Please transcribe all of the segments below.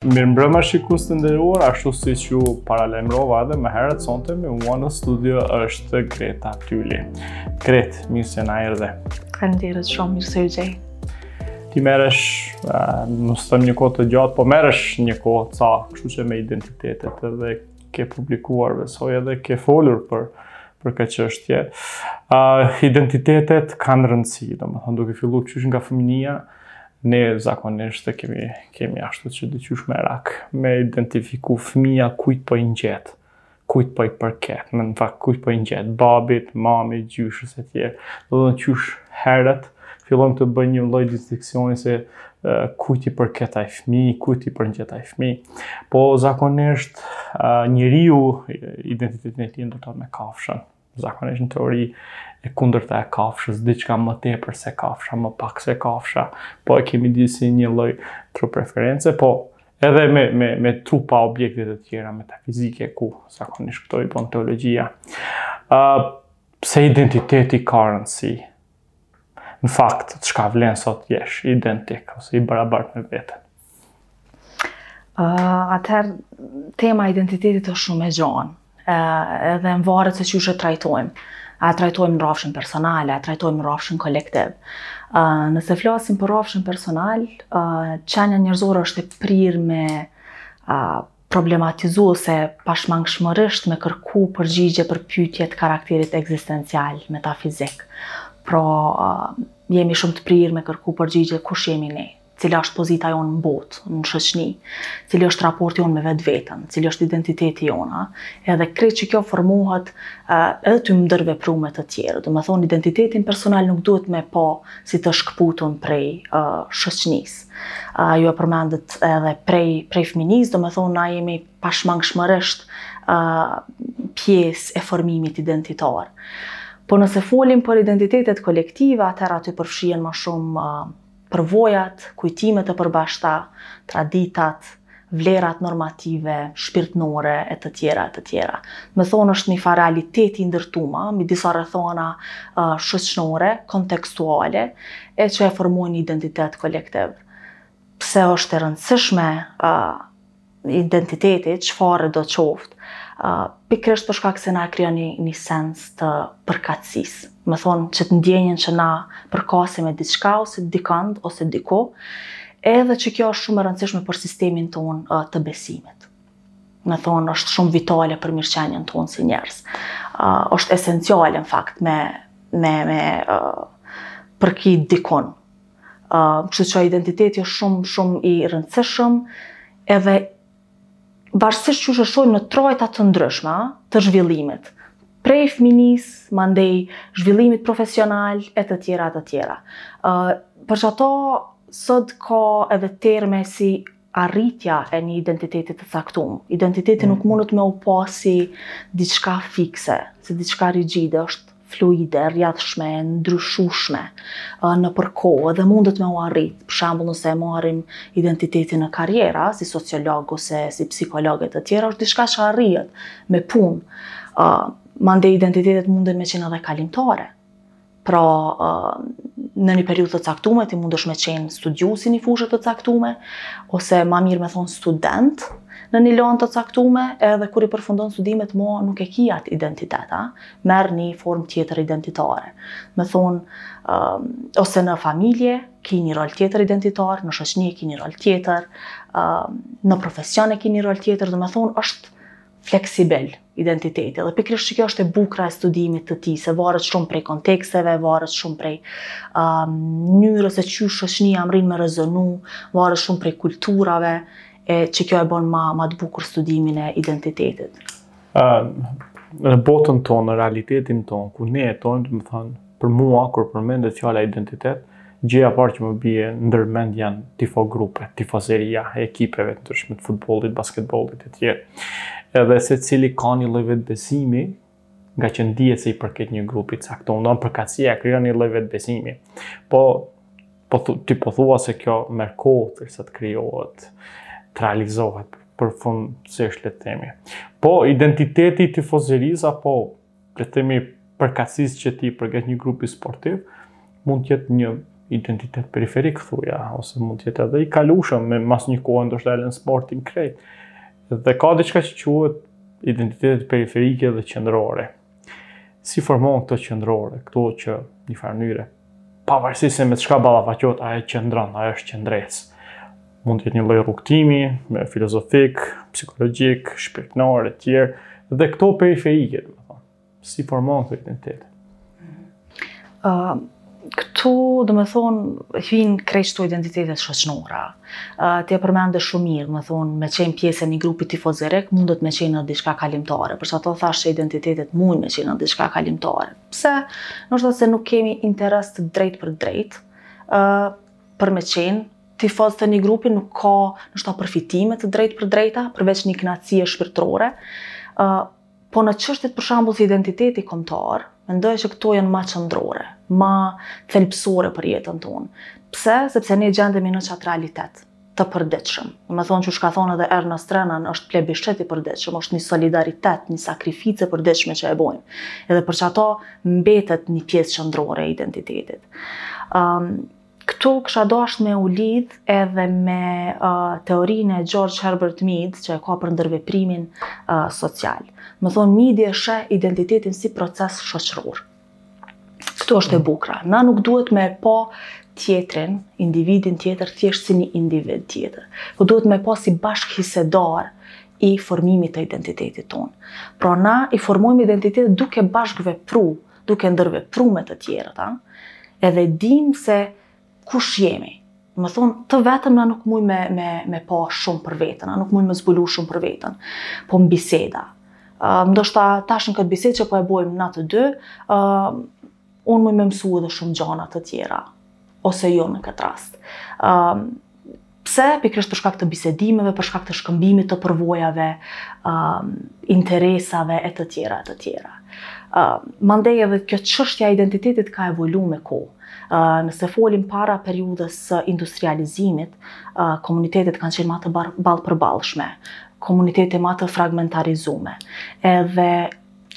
Mirëmbrëma shikues të nderuar, ashtu siç ju paralajmërova edhe më herët sonte me mua në studio është Greta Tyli. Gret, mirë se na erdhe. Faleminderit shumë, mirë se u gjej. Ti merresh, me thënë një kohë të gjatë, po merresh një kohë ca, kështu që me identitetet edhe ke publikuar, besoj edhe ke folur për për këtë çështje. Ë uh, identitetet kanë rëndësi, domethënë duke filluar qysh nga fëmijënia, Ne zakonisht e kemi, kemi ashtu që disi qysh merak, me identifiku fëmija kujt po i ngjet, kujt po i përket, në në fakt kujt po i ngjet, babit, mamit, gjyshës e tjera. Domethënë qysh herët, fillojmë të bëjmë një lloj distinkcioni se kujt i përket ai fëmijë, kujt i përngjet ai fëmijë. Po zakonisht njeriu identitetin e tij e ndërton me kafshën. zakonisht në teori e kundërta e kafshës, diçka më tepër se kafsha, më pak se kafsha, po e kemi disi një lloj truri reference, po edhe me, me, me trupa, objekte të tjera metafizike, ku zakonisht këto i bon teologjia. Uh, pse identiteti ka rëndësi? Në fakt, çka vlen sot t'jesh identik ose i barabartë me veten. Uh, atëherë, tema e identitetit është shumë e gjanë, uh, edhe nvaret se qysh e trajtojmë. A e trajtojmë në rrafshin personal, a e trajtojmë në rrafshin kolektiv. Uh, nëse flasim për rrafshin personal, uh, qenia njerëzore është e prirë me uh, problematizu ose pashmangshmërisht me kërku përgjigje për pyetje të karakterit ekzistencial, metafizik. Pra, jemi shumë të prirë me kërku përgjigje kush jemi ne, cila është pozita jonë në botë, në shoqni, cili është raporti jonë me vetveten, cili është identiteti jonë, edhe krejt qekjo formohet edhe tuj ndërvepru me të tjerë, domethonë identitetin personal nuk duhet me pa si të shkëputun prej shoqnis. ju e përmendët edhe prej, prej fëminisë, domethonë na jemi pashmangshmërisht uh, pjesë e formimit identitar. Po nëse folim për identitetet kolektive, atëherë aty përfshihen më shumë uh, përvojat, kujtimet e përbashkëta, traditat, vlerat normative, shpirtnore e të tjera e të tjera. Domethonë është një farë realiteti i ndërtum mbi disa rrethana shoqënore, kontekstuale, e që e formojnë një identitet kolektiv. Pse është e rëndësishme identiteti, çfarë do qoftë, pikërisht për shkak se na krijon një, një sens të përkatësisë. Domethonë qët ndjenjën që na përkasim me diçka ose dikënd ose diku, Edhe që kjo është shumë e rëndësishme për sistemin tonë të besimit. Me thonë, është shumë vitale për mirëqenien tonë si njerëz. është esenciale, në fakt, me, me, me uh, përkit dikun. Uh, kështu që identiteti është shumë, shumë i rëndësishëm edhe varësisht qysh e shohim në trajta të ndryshme të zhvillimit, prej fëminisë, mandej zhvillimit profesional e të tjera e të tjera. Për qato, sot ka edhe terme si arritja e një identiteti të caktum. Identiteti nuk mm. mundet me u pa si diçka fikse, si diçka rigjide, është fluide, rrjedhshme, ndryshushme nëpër kohë dhe mundet me u arrit. Për shembull, nëse e marrim identitetin në karrierë, si sociolog ose si psikolog e të tjera, është diçka që arrihet me punë. Uh, mande identitetet munden me qenë edhe kalimtare. Pra, në një periudhë të caktume ti mundesh me qenë studiues i një fushe të caktume ose ma mirë me thon student në një lëndë të caktume, edhe kur i përfundon studimet më nuk e ki atë identitet, a? merr ni formë tjetër identitare. Me thonë, ose në familje, ki një rol tjetër identitar, në shoqni e ki një rol tjetër, në profesion e ki një rol tjetër, dhe me thonë, është fleksibel identiteti. Dhe pikërisht qikjo është e bukra e studimit të tij, se varet shumë prej konteksteve, varet shumë prej um, njerëzve qysh shoqnia mrrin me rezonu, varet shumë prej kulturave, e qikjo e bon ma, ma të bukur studimin e identitetit. në botën tonë, në realitetin tonë, ku ne jetojmë, domethënë, për mua, kur përmendet fjala identitet, gjëja e parë që më bie ndër mend janë tifo grupe, tifozeria, ekipeve të ndryshme të futbollit, basketbollit e tjerë. Edhe secili ka një lloj vetëbesimi, ngaqë ndihet se i përket një grupi të caktuar, domethënë përkatësia krijon një lloj vetëbesimi. Po Po ti po thua se kjo merr kohë derisa të krijohet, të realizohet përfundimisht le të themi. Po identiteti i tifozerisë apo le të themi përkatësisë që t'i përket një grupi sportiv mund të jetë një identitet periferik thuja, ose mund të jetë edhe i kalueshëm me mas një kohë ndoshta edhe në sportin krejt. Dhe ka diçka që quhet identitetet periferike dhe qendrore. Si formohen këto qendrore, këto që një farë pavarësisht se me çka ballafaqohet, ajo qëndron, ajo është qëndresë. Mund të jetë një lloj rrugëtimi, me filozofik, psikologjik, shpirtëror e tjerë, dhe këto periferike, domethënë, si formohen këto identitete. Ë uh, këtu, domethonë, hyjnë krejt këto identitete shoqërore. Ë uh, ti e përmende shumë mirë, domethonë, me qenë pjesë e një grupi tifozerik, mundet me qenë diçka kalimtare, përse të thashë se identitetet munden me qenë diçka kalimtare. Pse? Ndoshta se nuk kemi interes të drejtpërdrejtë, për me qenë tifoz të një grupi nuk ka ndoshta përfitime të drejtpërdrejta, përveç një kënaqësie shpirtërore. ë Po në çështjet për shembull si identiteti kombëtar, mendoj që këto janë ma qendrore, ma thelbësore për jetën tonë. Pse? Sepse ne gjendemi në qat realitet. të përditshëm. Do me thonë qysh ka thonë edhe Ernest Renan, është plebishit i përditshëm, është një solidaritet, një sakrificë e përditshme që e bojmë. Edhe për qato mbetet një pjesë qendrore e identitetit. Um, këtu kësha dasht me u lidh edhe me uh, teorinë e George Herbert Mead, që e ka për ndërveprimin uh, social. Me thonë, Mead e sheh identitetin si proces shoqëror. Këtu është e mm. bukra. Na nuk duhet me pa tjetrin, individin tjetër, thjesht si një individ tjetër. Po duhet me pa si bashkëhisedar i formimit të identitetit tonë. Pra na i formojmë identitetet duke bashkëvepru, duke ndërvepru me të tjerët. Edhe dim se Kush jemi? Me thonë, të vetëm na nuk mujmë me, me, me pa shumë për vetën, na nuk mujmë me zbulu shumë për vetën, po në biseda. Uh, ndoshta tash në këtë bisedë që po e bojmë na të dy, uh, unë muj me mësu edhe shumë gjana të tjera, ose jo në këtë rast. Uh, Pse? Pikërisht për shkak të bisedimeve, për shkak të shkëmbimit të përvojave, interesave e të tjera e të tjera. Mandej edhe kjo çështja e identitetit ka evolu me kohë. Nëse folim para periudhës së industrializimit, komunitetet kanë qenë ma të ballëpërballshme, komunitete ma të fragmentarizume. Edhe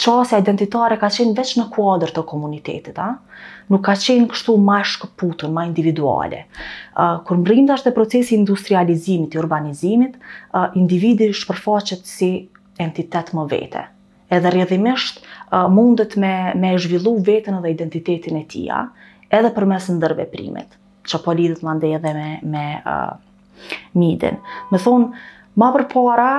Qasja identitare ka qenë veç në kuadër të komunitetit, a? Nuk ka qenë kështu ma e shkëputun, ma individuale. Kur mbrrim tash te procesi i industrializimit, i urbanizimit, individi shpërfaqet si entitet më vete. Edhe rjedhimisht mundet me, me zhvillu veten edhe identitetin e tij, edhe përmes ndërveprimit, që po lidhet mandej edhe me, me Meadin. Me thonë, ma përpara,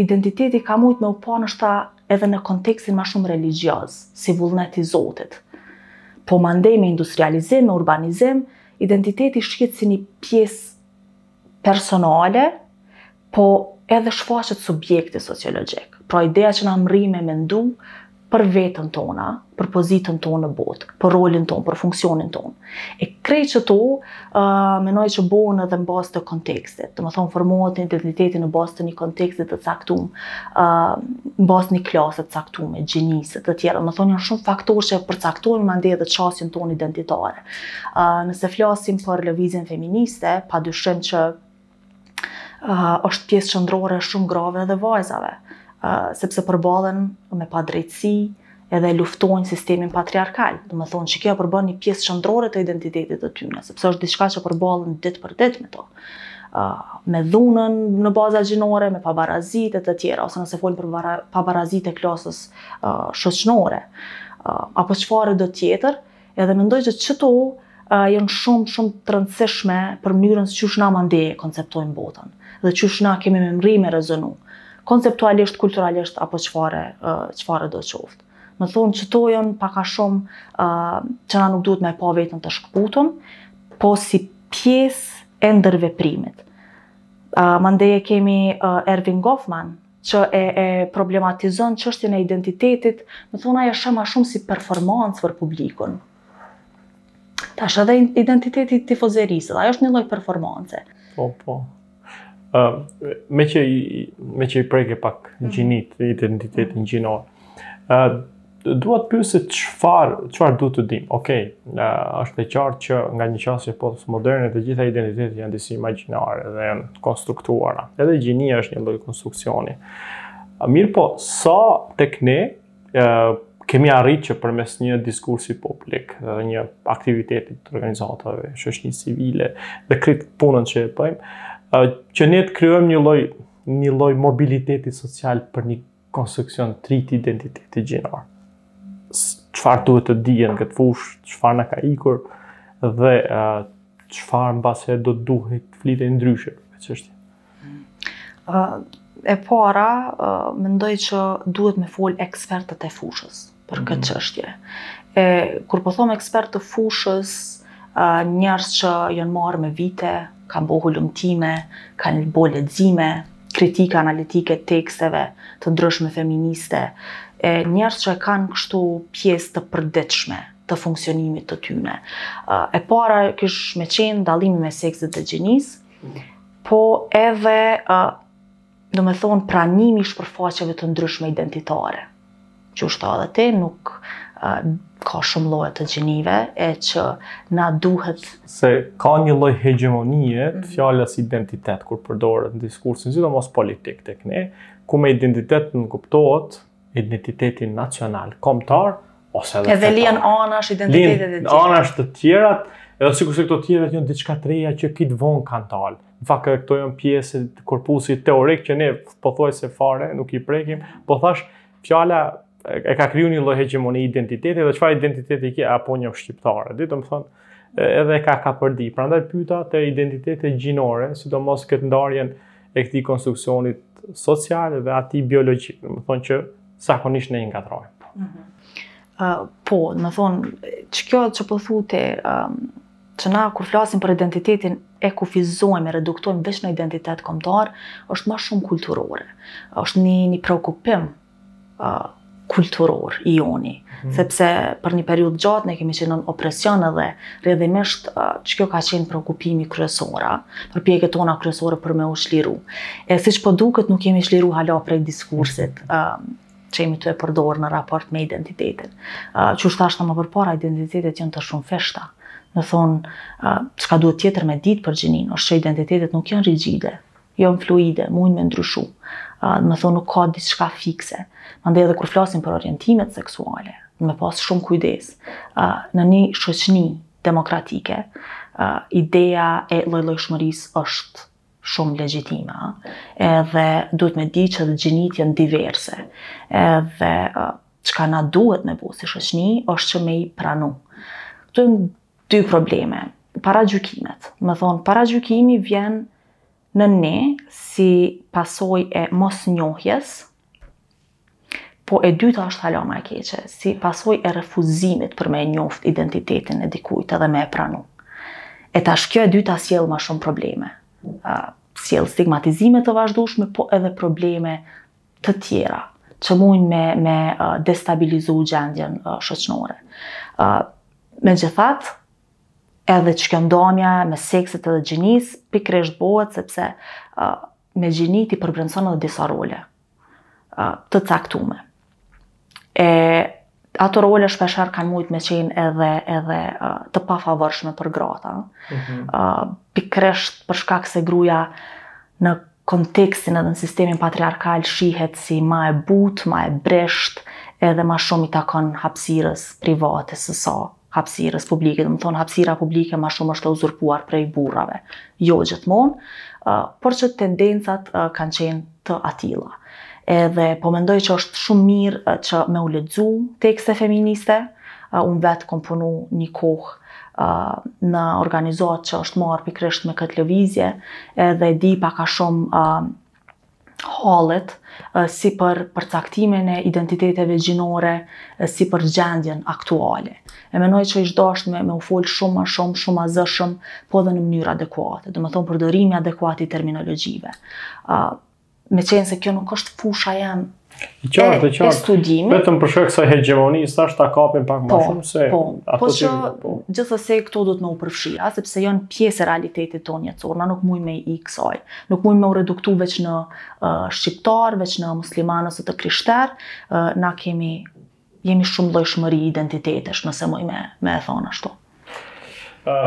identiteti ka mujt me u pa noshta edhe në kontekstin ma shumë religjioz, si vullnet i Zotit. Po mandej me industrializim, me urbanizim, identiteti shihet si një pjesë personale, po edhe shfaqet subjekti sociologjik. Pra ideja që na mrrijmë me mendu, për veten tona, për pozitën tonë në botë, për rolin tonë, për funksionin tonë. E krejt qëto, uh, menoj që bohen edhe në bazë të kontekstit, domethonë formohet identiteti në bazë të një kontekstit të caktum, uh, në bazë të një klase të caktume, gjenisë e të tjera, domethonë janë shumë faktorë që përcaktojnë mandej edhe qasjen tonë identitare. Uh, nëse flasim për lëvizjen feministe, pa dyshim që është pjesë qëndrore e shumë grave dhe vajzave, sepse përballen me padrejtësi edhe luftojnë sistemin patriarkal. Dhe domethonë që kjo përbën një pjesë qëndrore të identitetit të tyne, sepse është diçka që përballen ditë për ditë me to. me dhunën në baza gjinore, me pabarazitë e tjera, ose nëse folim për pabarazitë e klasës uh, shoqnore, apo çfarëdo tjetër, Edhe mendoj që qëto jon shumë shumë të rëndësishme për mënyrën se qysh na mande konceptojmë botën dhe qysh na kemi me mrri me rezonu konceptualisht, kulturalisht apo çfarë çfarëdo qoftë. Domethonë qëto jon pak a shumë uh, që na nuk duhet me e pa veten të shkëputun, po si pjesë e ndërveprimit. Uh, Mandej e kemi uh, Erving Goffman, që e e problematizon çështjen e identitetit, domethonë ajo është ma shumë si performancë për publikun. Tash edhe identiteti i tifozerisë, ajo është një lloj performance. Po, po. Ë, uh, meqë i meqë i preke pak mhm. gjinitë, identitetin gjinor. Ë, uh, dua të pyes se çfarë çfarë duhet të dimë. Okej, okay, është e qartë që nga një qasje postmoderne të gjitha identitetet janë disi imagjinare dhe janë të konstruktuara. Edhe gjinia është një lloj konstruksioni. Mirëpo, sa tek ne e, kemi arritë që përmes një diskursi publik dhe një aktiviteti të organizatave, shoqërisë civile dhe krejt punën që e bëjmë, që ne të krijojmë një lloj një lloj mobiliteti social për një konstruksion të ri të identitetit gjinor. Çfarë duhet të dihet në këtë fushë, çfarë na ka ikur dhe çfarë mbase do të duhej të flitej ndryshe për çështjen. Ë e para, mendoj që duhet me fol ekspertët e fushës. për këtë çështje. E kur po thom ekspertë të fushës, njerëz që janë marrë me vite, kanë bo hulumtime, kanë bo lexime, kritika analitike teksteve të ndryshme feministe, e njerëz që e kanë kështu pjesë të përditshme të funksionimit të tyne. E para kish me qenë dallimi mes seksit dhe gjinisë, po edhe Domethonë pranimi i shpërfaqjeve të ndryshme identitare, që është edhe ti, nuk ka shumë lloje të gjinive e që na duhet se ka një lloj hegjemonie të mhm. fjalës identitet kur përdoret në diskursin sidomos politik tek ne, ku me identitet nënkuptohet identitetin nacional, kombëtar ose edhe edhe i lan anash identitetet e tjera. Anash të tjerat, edhe sikur se këto tjerat janë diçka të reja që shit von kanë dal. Në fakt këto janë pjesë të korpusit teorik që ne pothuajse fare nuk i prekim, po thash fjala e ka kriju një lloj hegemoni identiteti dhe çfarë identiteti ke apo një shqiptare, domethënë, edhe ka ka përdi. Prandaj pyta te identitetet gjinore, sidomos këtë ndarjen e këtij konstruksionit social dhe atij biologjik, domethonë që zakonisht ne i ngatrrojmë. Mhm. Po, domethonë, që kjo që po thu ti, që na kur flasim për identitetin e kufizojmë, e reduktojmë veç në identitet komtar, është ma shumë kulturore. është një, një preokupim kulturor i joni, mhm. sepse për një periudhë gjatë ne kemi qenë në opresion edhe rrëdhimisht që kjo ka qenë preokupimi kryesor a, përpjekjet tona kryesore për me u shliru. E siç po duket nuk jemi shliru hala prej diskursit mhm. që jemi tu e përdorë në raport me identitetin. Siç e thashë edhe më përpara, identitetet janë të shumëfishta. Domethonë, çka duhet tjetër me ditë për gjinin, është që identitetet nuk janë rigjide, Janë fluide, mujnë me ndryshu. Domethënë nuk ka diçka fikse. Mandej edhe kur flasim për orientimet seksuale, me pas shumë kujdes. Në një shoqni demokratike, ideja e llojllojshmërisë është shumë legjitime, a? Edhe duhet me di që dhe gjinitë janë diverse. Edhe çka na duhet me bo si shoqni është që me i pranu. Ktu janë Dy probleme. Paragjykimet. Domethonë, paragjykimi vjen në ne si pasojë e mosnjohjes, po e dyta është hala ma e keqe, si pasojë e refuzimit për me e njoft identitetin e dikujt edhe me e pranu. E tash kjo e dyta sjell ma shumë probleme. Uh, sjell stigmatizime të vazhdushme, po edhe probleme të tjera që mujn me me destabilizu gjendjen shoqnore. Megjithatë, edhe që kjo ndamja mes seksit edhe gjinisë, pikërisht bohet sepse me gjini ti përbrendëson edhe disa role të caktume. E ato role shpeshherë kanë mujt me qenë edhe, edhe të pafavorshme për gratë a. Mm -hmm. uh, pikërisht për shkak se gruja në kontekstin edhe në sistemin patriarkal shihet si ma e butë, ma e brishtë, edhe ma shumë i takon hapësirës private sesa hapësirës publike. Domethonë, hapësira publike ma shumë është e uzurpuar prej burrave. Jo gjithmonë, por që tendencat kanë qenë të atilla. Edhe po mendoj që është shumë mirë që me u lexu tekste feministe, unë vetë kom punu një kohë në organizatë që është marrë pikërisht me këtë lëvizje edhe di pak a shumë hallet si për përcaktimin e identiteteve gjinore, si për gjendjen aktuale. E menoj që ish dasht me, me u fol shumë ma shumë, shumë ma zëshëm, po edhe në mënyrë adekuate, domethënë përdorimi adekuat i terminologjive. Meqenëse kjo nuk është fusha jeme. E qartë, e qartë. Studimi. Vetëm për shkak sa hegemoni, sa është ta kapim pak ma shumë se po, ato po që po. gjithsesi këto duhet me u përfshi, a sepse janë pjesë e realitetit tonë jetësor, na nuk muj me i kësaj. Nuk muj me u reduktu veç në uh, shqiptar, veç në musliman ose të krishter, uh, na kemi Jemi shumëllojshmëri identitetesh, nëse muj me me e thonë ashtu. Ë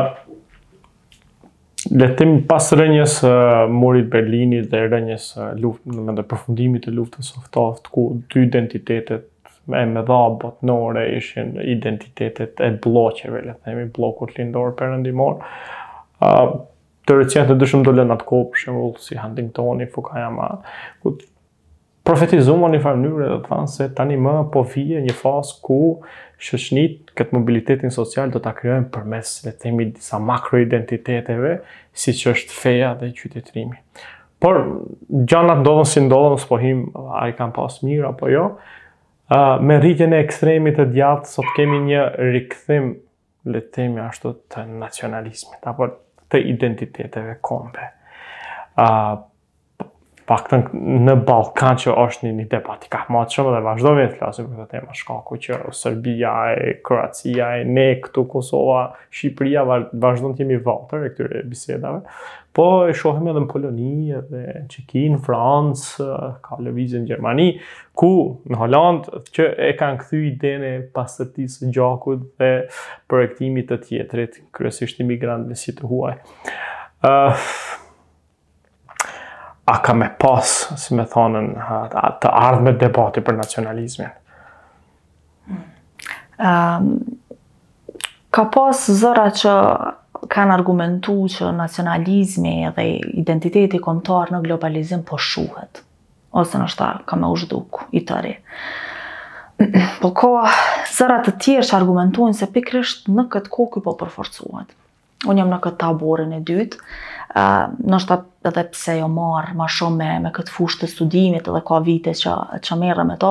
Le të themi pas rënies së murit të Berlinit dhe rënies së luftës, domethënë përfundimit të luftës së ftohtë, ku dy identitetet e mëdha botnore ishin identitetet e blloqeve, le të themi, bllokut lindor perëndimor. Ë teoricienët e ndryshëm dolën atë kohë, për shembull, si Huntingtoni, Fukuyama, ku Profetizun në një farë mënyre dhe thanë se tani më po vjen një fazë ku shoqnit këtë mobilitetin social do ta krijojnë përmes le të themi disa makroidentiteteve siç është feja dhe qytetërimi. Por gjanat ndodhën si ndodhën, s'po hymë a i kanë pas mirë apo jo. Me rritjen e ekstremit të djathtë sot kemi një rikthim le të themi ashtu të nacionalizmit apo të identiteteve kombe. Të paktën në Ballkan që është një, një debat i kahmatshëm dhe vazhdojmë të flasim për këtë temë shkaku që Serbia e Kroacia e ne këtu Kosova, Shqipëria vazhdon të jemi vatër e këtyre bisedave. Po e shohim edhe në Poloni, edhe në Çekinë, Francë, ka lëvizje në Gjermani, ku në Holandë që e kanë kthy idenë e pastërtisë së gjakut dhe projektimit të tjetrit, kryesisht imigrantëve si të huaj. Ë uh, A ka me pas, si me thanë, të ardhme debati për nacionalizmin? Um, ka pas zëra që kanë argumentu që nacionalizmi dhe identiteti komtar në globalizim po shuhet Ose ndoshta ka me u zhduk i tëri. Po ka zëra të tjerë që argumentojnë se pikërisht në këtë kohë po përforcohet. Unë jam në këtë taborin e dytë, ndoshta edhe pse jom marrë ma shumë me, me këtë fushë të studimit edhe ka vite që, që merrem me to,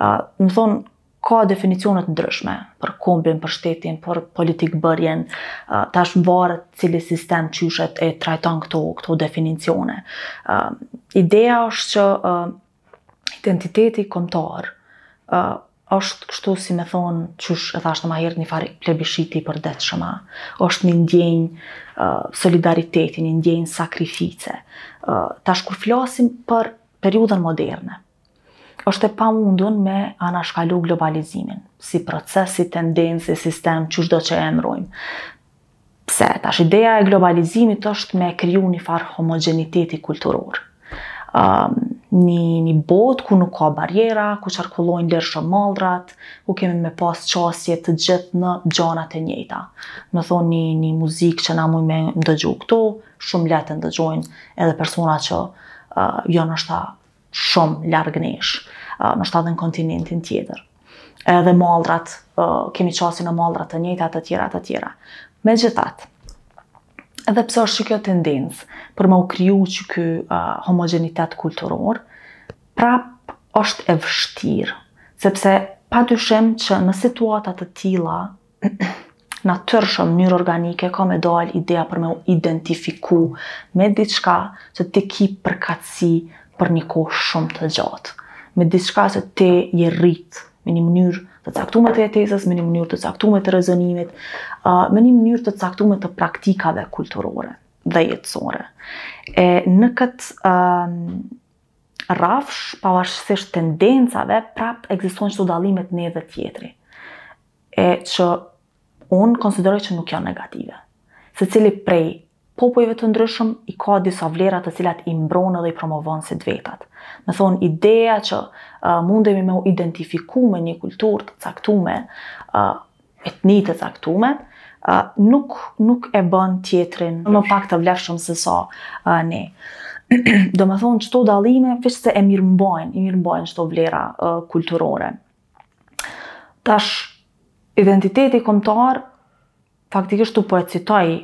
domethënë, ka definicione të ndryshme për kombin, për shtetin, për politikëbërjen, tash mvaret cili sistem qysh i trajton këto, këto definicione. Ideja është që identiteti komtar është kështu si me thonë qysh e thashë ma herët një farë plebishiti përditshëm. Është një ndjenjë uh, solidariteti, një ndjenjë sakrifice. Uh, tash kur flasim për periudën moderne. Është e pamundun me anashkalu globalizimin, si proces, si tendencë, si sistem, qysh do që e emrojmë. Pse, tash ideja e globalizimit është me kriju një farë homogeniteti kulturor. Um, një, një botë ku nuk ka barriera, ku qarkullojnë lirshëm mallrat, ku kemi me pas qasje të gjithë në gjanat e njëjta. Me thonë një, një muzikë që na mujmë me ndëgju këtu, shumë lehtë ndëgjojnë edhe persona që uh, janë ndoshta shumë larg nesh, ndoshta edhe në kontinentin tjetër. Edhe mallrat, kemi qasje në mallra të njëjta të tjera të tjera. Megjithatë, edhe pse është qikjo tendencë për me u kriju qiky homogenitet kulturor, prap është e vështirë, sepse pa dyshim që në situata të tilla, natyrshëm, në mënyrë organike, ka me dalë ideja për me u identifiku me diçka që ti ki përkatësi për një kohë shumë të gjatë. Me diçka që ti je rritë, me një mënyrë të caktume të jetesës, me një mënyrë të caktume të rezonimit, me një mënyrë të caktume të praktikave kulturore dhe jetësore. E në këtë rafsh, pavarësisht tendencave, prap ekzistojnë qëto dallimet ne dhe tjetri. e që unë konsideroj që nuk janë negative. Secili prej popujve të ndryshëm i ka disa vlera të cilat i mbron dhe i promovon si t'vetat. Me thonë, ideja që uh, mundemi me u identifiku me një kulturë të caktume, uh, etni të caktume, uh, nuk, nuk e bën tjetrin më pak të vlefshëm sesa uh, ne. Domethonë, qëto dallime, veçse e mirëmbajnë, i mirëmbajnë qëto vlera uh, kulturore. Tash, identiteti kombëtar, faktikisht ktu po e citoj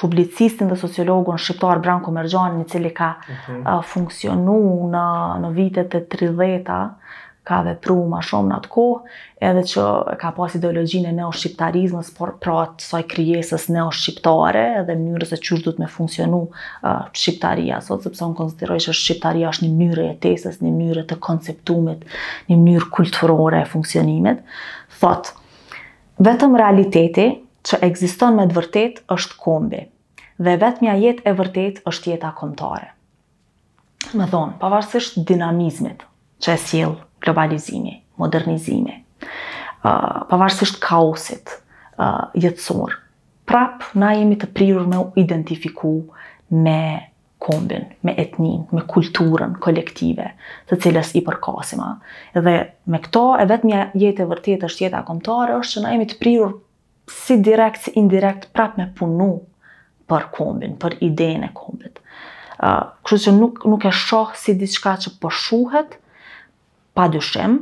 publicistin dhe sociologun shqiptar Branko Merxhani, i cili ka mhm. funksionu në, në vitet e 30-ta, ka vepru ma shumë në atë kohë, edhe që ka pas ideologjinë e neo-shqiptarizmës, pra të asaj krijesës neo-shqiptare, edhe mënyrës se qysh duhet me funksionu uh, shqiptaria, sot, sepse unë konsideroj që shqiptaria është një mënyrë jetesës, një mënyrë e të konceptumit një mënyrë kulturore e funksionimit, thot, vetmi realitet që ekziston me të vërtetë është kombi, dhe vetmja jetë e vërtetë është jeta kombtare. Me thonë, pavarësisht dinamizmit që e sjell globalizimi, modernizimi, pavarësisht kaosit jetësor, prap na jemi të prirur me u identifiku me kombin, me etninë, me kulturën kolektive, të cilës i përkasim. Dhe me këto, e vetmja jetë e vërtetë është jeta kombtare, është që na jemi të prirur si direkt, si indirekt, prap me punu për kombin, për idenë e kombit. Kështu që nuk, nuk e shoh si diçka që po shuhet, po Pa dyshim,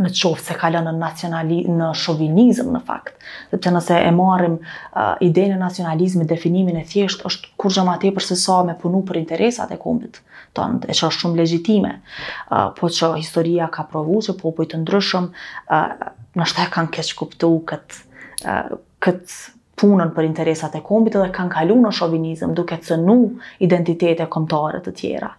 në qoftë se kalon në nacionali në shovinizëm në fakt. Sepse nëse e marrim uh, idenë e nacionalizmit, definimin e thjeshtë është kurgjë më tepër se sa me punu për interesat e kombit tonë, e që është shumë legjitime. Uh, po që historia ka provu që popuj të ndryshëm uh, ndoshta e kanë keqkuptu këtë uh, këtë punën për interesat e kombit edhe kanë kalu në shovinizëm duke cënu identitete kombëtare të tjera.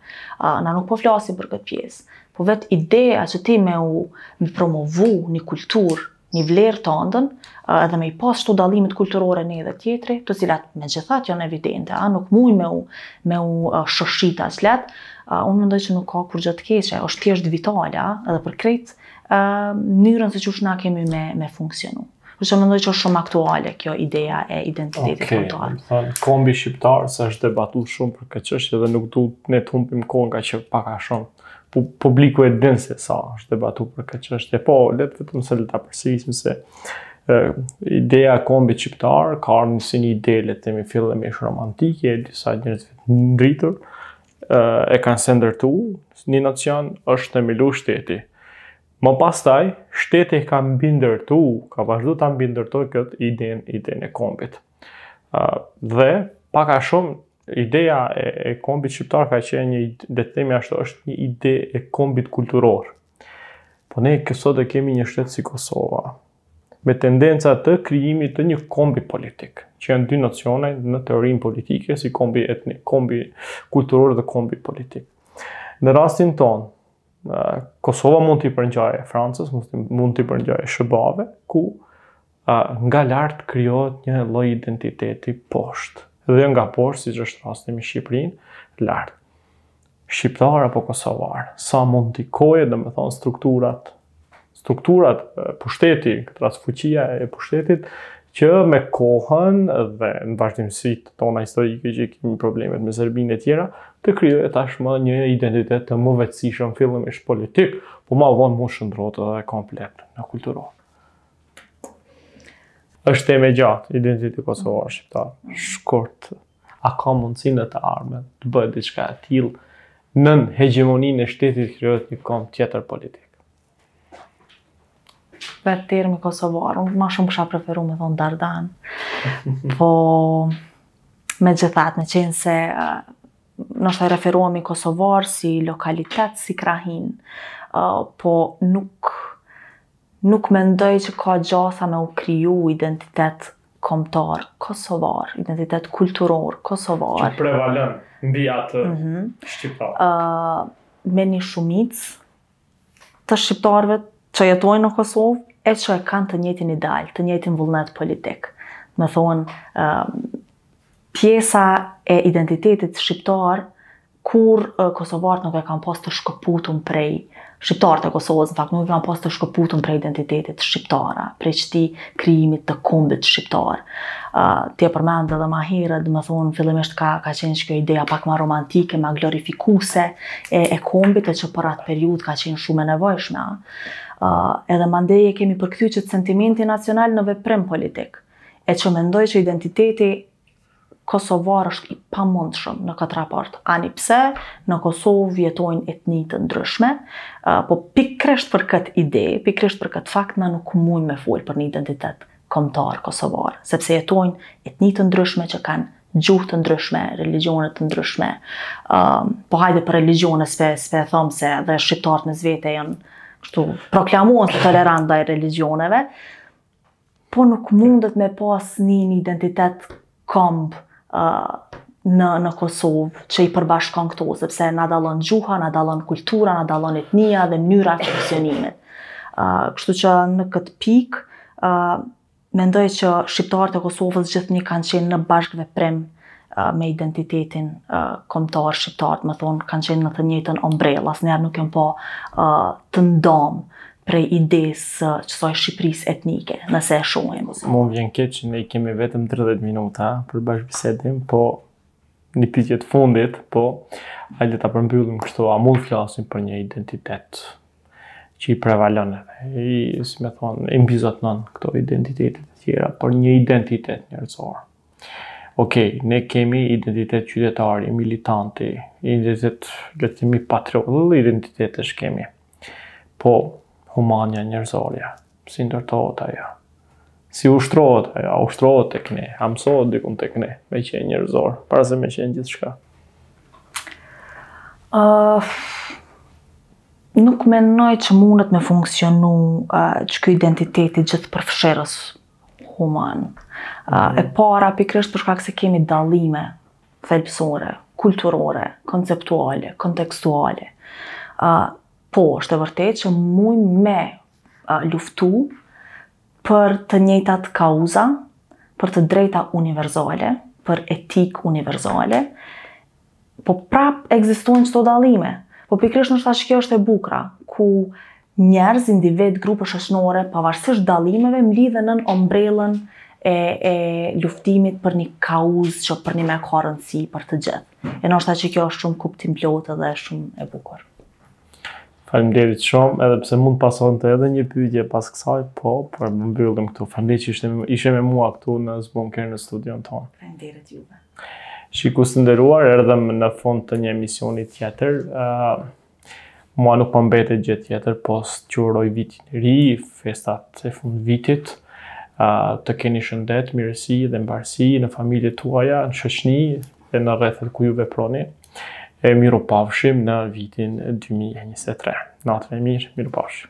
Na nuk po flasim për këtë pjesë, po vetë ideja që ti me u me promovu një kulturë, një vlerë tënden, edhe me i pas shtu dallimet kulturore një dhe tjetri, të cilat megjithatë janë evidente, a nuk muj me u, me u shëshita që letë, unë mendoj që nuk ka kurgjë të keqe, është thjesht vitale, edhe për krejt, njërën se që është na kemi me, me funksionu. Kështu që mendoj që është shumë aktuale kjo ideja e identitetit okay, kombëtar. Okej, okay, kombi shqiptar se është debatu shumë për këtë çështje dhe nuk du ne të humbim kohën ngaqë pak a shumë publiku e din se sa është debatu për këtë çështje. Po, le të them se le ta përsërisim se e, ideja e kombit shqiptar ka ardhur si një ide le të themi fillimisht romantike, disa njerëz të ndritur e kanë sendërtu, një nocion, është themelu shteti. Më pastaj, shteti ka mbindërtu, ka vazhdu ta mbindërtojë këtë idenë, idenë e kombit. Dhe, pak a shumë, ideja e, e kombit shqiptar ka qenë një, le të themi ashtu, është një ide e kombit kulturor. Po ne kësaj here kemi një shtet si Kosova, me tendenca të krijimit të një kombi politik, që janë dy nocione në teorinë politike si kombi etnik, kombi kulturor dhe kombi politik. Në rastin tonë, Kosova mund t'i përngjajë Francës, mund t'i përngjajë Shëbave, ku nga lart krijohet një lloj identiteti poshtë. Dhe jo nga poshtë, siç është rasti me Shqiprinë, lart. Shqiptar apo Kosovar, sa mund t'i koje, domethonë, strukturat strukturat, pushtetit, këtë rast fuqia e pushtetit, që me kohën dhe në vazhdimësitë tona historike që kemi problemet me Serbinë e tjera, të krijojë tashmë një identitet të mëvetësishëm fillimisht politik, po ma vonë mund shndërrohet dhe komplet në kulturor. është temë e gjatë, identitet Kosovar, Shqiptar, shkurt, a ka mundësi në të ardhmen, të bëhet diçka e tillë, nën hegemoninë e shtetit krijohet një komb tjetër politik. Vetë termi Kosovar, unë ma shumë kisha preferu me thonë Dardan, po megjithatë, meqenëse po ju referohemi Kosovar si lokalitet, si krahinë, po nuk, nuk mendoj që ka gjasa me u kriju identitet kombtar, Kosovar, identitet kulturor, Kosovar. Që prevalon, mbi atë, mm -hmm. shqiptar. Uh, me një shumicë, të shqiptarëve që jetojnë në Kosovë e që e kanë të njëjtin ideal, të njëjtin vullnet politik. Domethonë, pjesa e identitetit shqiptar, kur Kosovarët nuk e kanë pas të shkëputun prej, shqiptarët e Kosovës, në fakt nuk e kanë pas të shkëputun prej identitetit shqiptar, prej qeti krijimit të kombit shqiptar. Ti e përmende edhe ma herët, domethonë, fillimisht ka, ka qenë qekjo ideja pak ma romantike, ma glorifikuse e, e kombit, e që për atë periudhë ka qenë shumë e nevojshme. Uh, edhe mandej e kemi përkthy qet sentimentin nacional në veprim politik, e që mendoj që identiteti Kosovar është i pamundshëm në këtë raport, ani pse në Kosovë jetojnë etni të ndryshme, po pikërisht për këtë ide, pikërisht për këtë fakt na nuk mujmë me folë për një identitet kombëtar kosovar, sepse jetojnë etni të ndryshme që kanë gjuhë të ndryshme, religjione të ndryshme. Uh, po hajde për religjione, s'pe, s'pe thom se edhe shqiptarët mes vete janë kështu proklamohen tolerantë ndaj religjioneve, Po nuk mundet me pas një një identitet kombtar në Kosovë që i përbashkon këto, sepse na dallon gjuha, na dallon kultura, na dallon etnia dhe mënyra e funksionimit. Ë, kështu që në këtë pikë, ë, mendoj që shqiptarët e Kosovës gjithnjë kanë qenë në bashkëveprim me identitetin kombëtar shqiptar, domethonë kanë qenë në të njëjtën ombrellë, asnjëherë nuk janë pa të ndamë prej idesë së qesaj Shqipërisë etnike, nëse e shohim. Mu më vjen keq që ne kemi vetëm 30 minuta për bashkëbisedim, po një pyetje të fundit, po hajde ta përmbyllim kështu, a mund të flasim për një identitet që i prevalon edhe, i, si me thonë, i mbizotnon këto identitetet e tjera, për një identitet njërëzor. Ok, ne kemi identitet qytetari, militanti, identitet, le të themi, patriot, identitetesh kemi. Po, humanja, njerëzorja, si ndërtohet ajo? Si ushtrohet ajo? A ushtrohet tek ne? A mësohet dikun tek ne me qenë njerëzor, para se me qenë gjithçka? Uh, nuk mendoj që mundet me funksionu uh, qiky identiteti gjithëpërfshirës human. Uh, e para, pikërisht për shkak se kemi dallime thelbësore, kulturore, konceptuale, kontekstuale. Uh, po, është e vërtetë që mujmë me uh, luftu për të njëjtat kauza, për të drejta universale, për etikë universale, po prap ekzistojnë qëto dallime. Po pikërisht ndoshta qikjo është e bukra, ku Njerëz, individë, grupe shoqnore, pavarësisht dallimeve, mblidhen nën ombrellën e, e luftimit për një kauzë që për një me ka rëndësi për të gjithë. E ndoshta qikjo është shumë kuptimplotë dhe shumë e bukur. Faleminderit shumë, edhe pse mund të pasonte edhe një pyetje pas kësaj, po, po e mbyllim këtu. Faleminderit që ishte ishe me mua këtu në Zbunker në studion tonë. Faleminderit juve. Shikues të nderuar, erdhëm në fund të një emisioni tjetër. Mua nuk më mbetet gjë tjetër, pos t'ju uroj vitin e ri, festat e fundvitit, të keni shëndet, mirësi dhe mbarësi në familjet tuaja, në shoqni dhe në rrethet ku ju veproni. E mirupafshim në vitin 2023. Natën e mirë, mirupafshim.